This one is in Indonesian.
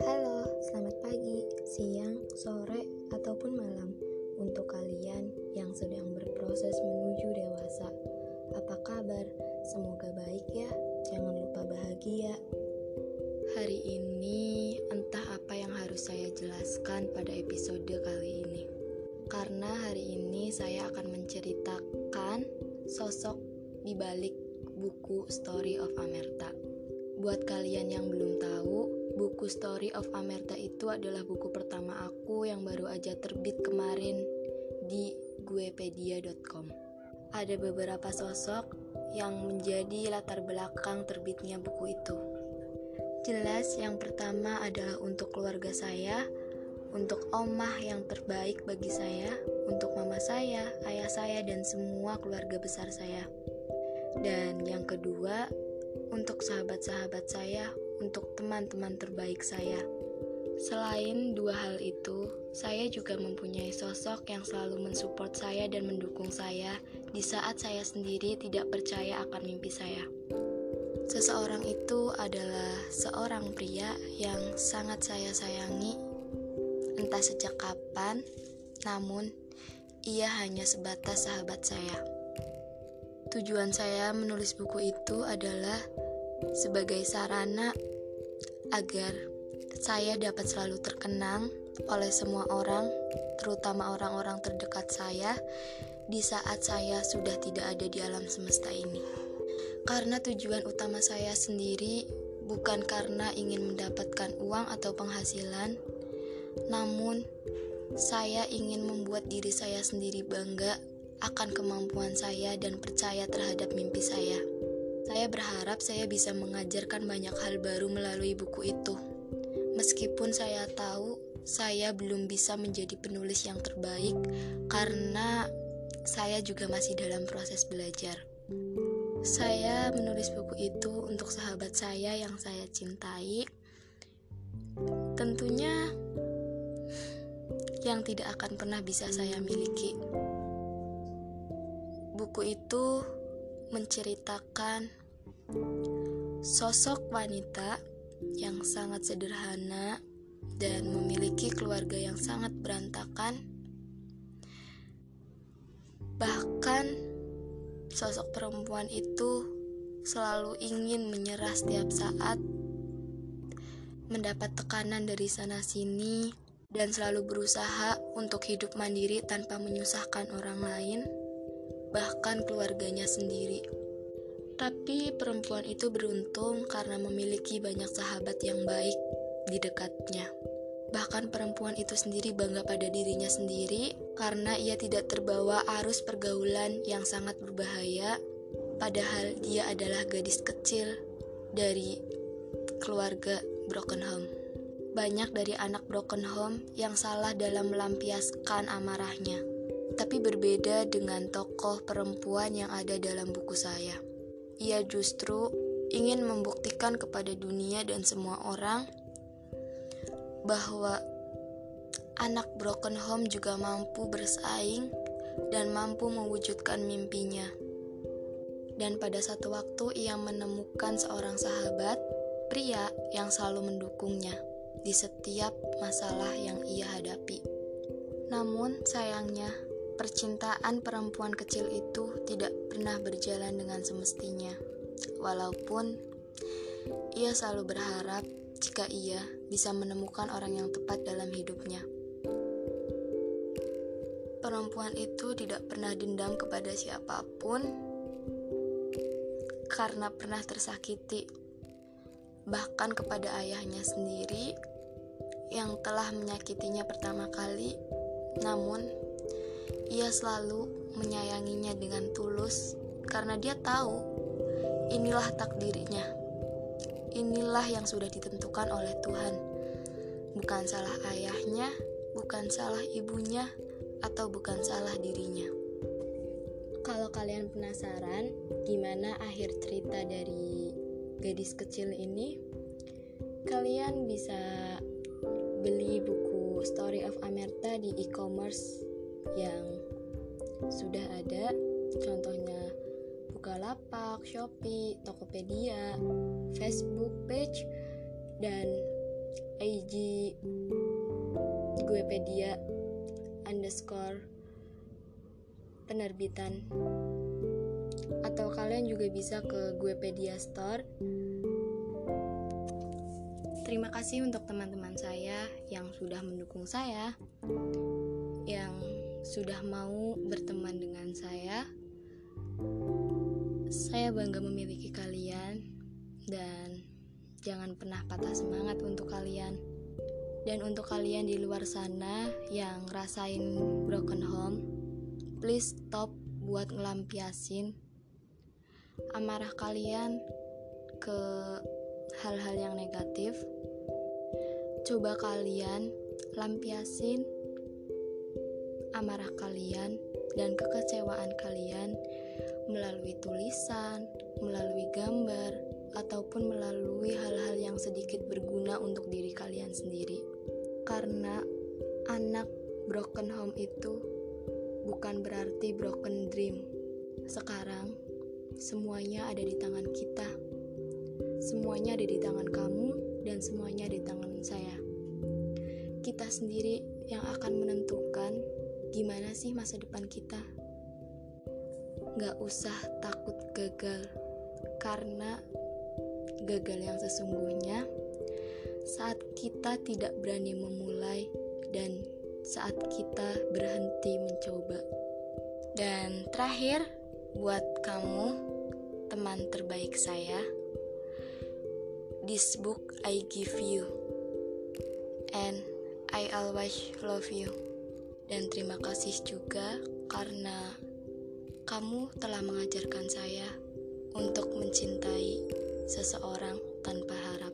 Halo, selamat pagi, siang, sore, ataupun malam untuk kalian yang sedang berproses menuju dewasa. Apa kabar? Semoga baik ya. Jangan lupa bahagia. Hari ini entah apa yang harus saya jelaskan pada episode kali ini. Karena hari ini saya akan menceritakan sosok di balik buku Story of Amerta. Buat kalian yang belum tahu, buku Story of Amerta itu adalah buku pertama aku yang baru aja terbit kemarin di guepedia.com. Ada beberapa sosok yang menjadi latar belakang terbitnya buku itu. Jelas yang pertama adalah untuk keluarga saya, untuk omah yang terbaik bagi saya, untuk mama saya, ayah saya, dan semua keluarga besar saya. Dan yang kedua, untuk sahabat-sahabat saya, untuk teman-teman terbaik saya. Selain dua hal itu, saya juga mempunyai sosok yang selalu mensupport saya dan mendukung saya di saat saya sendiri tidak percaya akan mimpi saya. Seseorang itu adalah seorang pria yang sangat saya sayangi, entah sejak kapan, namun ia hanya sebatas sahabat saya. Tujuan saya menulis buku itu adalah sebagai sarana agar saya dapat selalu terkenang oleh semua orang, terutama orang-orang terdekat saya, di saat saya sudah tidak ada di alam semesta ini. Karena tujuan utama saya sendiri bukan karena ingin mendapatkan uang atau penghasilan, namun saya ingin membuat diri saya sendiri bangga akan kemampuan saya dan percaya terhadap mimpi saya. Saya berharap saya bisa mengajarkan banyak hal baru melalui buku itu. Meskipun saya tahu saya belum bisa menjadi penulis yang terbaik karena saya juga masih dalam proses belajar. Saya menulis buku itu untuk sahabat saya yang saya cintai. Tentunya yang tidak akan pernah bisa saya miliki. Buku itu menceritakan sosok wanita yang sangat sederhana dan memiliki keluarga yang sangat berantakan. Bahkan, sosok perempuan itu selalu ingin menyerah setiap saat, mendapat tekanan dari sana-sini, dan selalu berusaha untuk hidup mandiri tanpa menyusahkan orang lain, bahkan keluarganya sendiri. Tapi perempuan itu beruntung karena memiliki banyak sahabat yang baik di dekatnya. Bahkan perempuan itu sendiri bangga pada dirinya sendiri karena ia tidak terbawa arus pergaulan yang sangat berbahaya, padahal dia adalah gadis kecil dari keluarga broken home. Banyak dari anak broken home yang salah dalam melampiaskan amarahnya, tapi berbeda dengan tokoh perempuan yang ada dalam buku saya. Ia justru ingin membuktikan kepada dunia dan semua orang bahwa anak broken home juga mampu bersaing dan mampu mewujudkan mimpinya. Dan pada satu waktu ia menemukan seorang sahabat pria yang selalu mendukungnya di setiap masalah yang ia hadapi. Namun sayangnya, percintaan perempuan kecil itu tidak pernah berjalan dengan semestinya. Walaupun ia selalu berharap jika ia bisa menemukan orang yang tepat dalam hidupnya. Perempuan itu tidak pernah dendam kepada siapa pun karena pernah tersakiti, bahkan kepada ayahnya sendiri yang telah menyakitinya pertama kali. Namun, ia selalu menyayanginya dengan tulus karena dia tahu inilah takdirnya. Inilah yang sudah ditentukan oleh Tuhan. Bukan salah ayahnya, bukan salah ibunya, atau bukan salah dirinya. Kalau kalian penasaran gimana akhir cerita dari gadis kecil ini, kalian bisa beli buku Story of Amerta di e-commerce yang sudah ada. Contohnya Bukalapak, Shopee, Tokopedia, Facebook page, dan IG Guepedia underscore penerbitan atau kalian juga bisa ke Guepedia Store Terima kasih untuk teman-teman saya yang sudah mendukung saya, yang sudah mau berteman dengan saya. Saya bangga memiliki kalian, dan jangan pernah patah semangat untuk kalian. Dan untuk kalian di luar sana yang rasain broken home, please stop buat ngelampiasin amarah kalian ke hal-hal yang negatif Coba kalian lampiasin amarah kalian dan kekecewaan kalian melalui tulisan, melalui gambar, ataupun melalui hal-hal yang sedikit berguna untuk diri kalian sendiri. Karena anak broken home itu bukan berarti broken dream. Sekarang semuanya ada di tangan kita. Semuanya ada di tangan kamu dan semuanya di tangan saya. Kita sendiri yang akan menentukan gimana sih masa depan kita. Gak usah takut gagal, karena gagal yang sesungguhnya saat kita tidak berani memulai dan saat kita berhenti mencoba. Dan terakhir, buat kamu, teman terbaik saya, This book I give you, and I always love you. Dan terima kasih juga karena kamu telah mengajarkan saya untuk mencintai seseorang tanpa harap.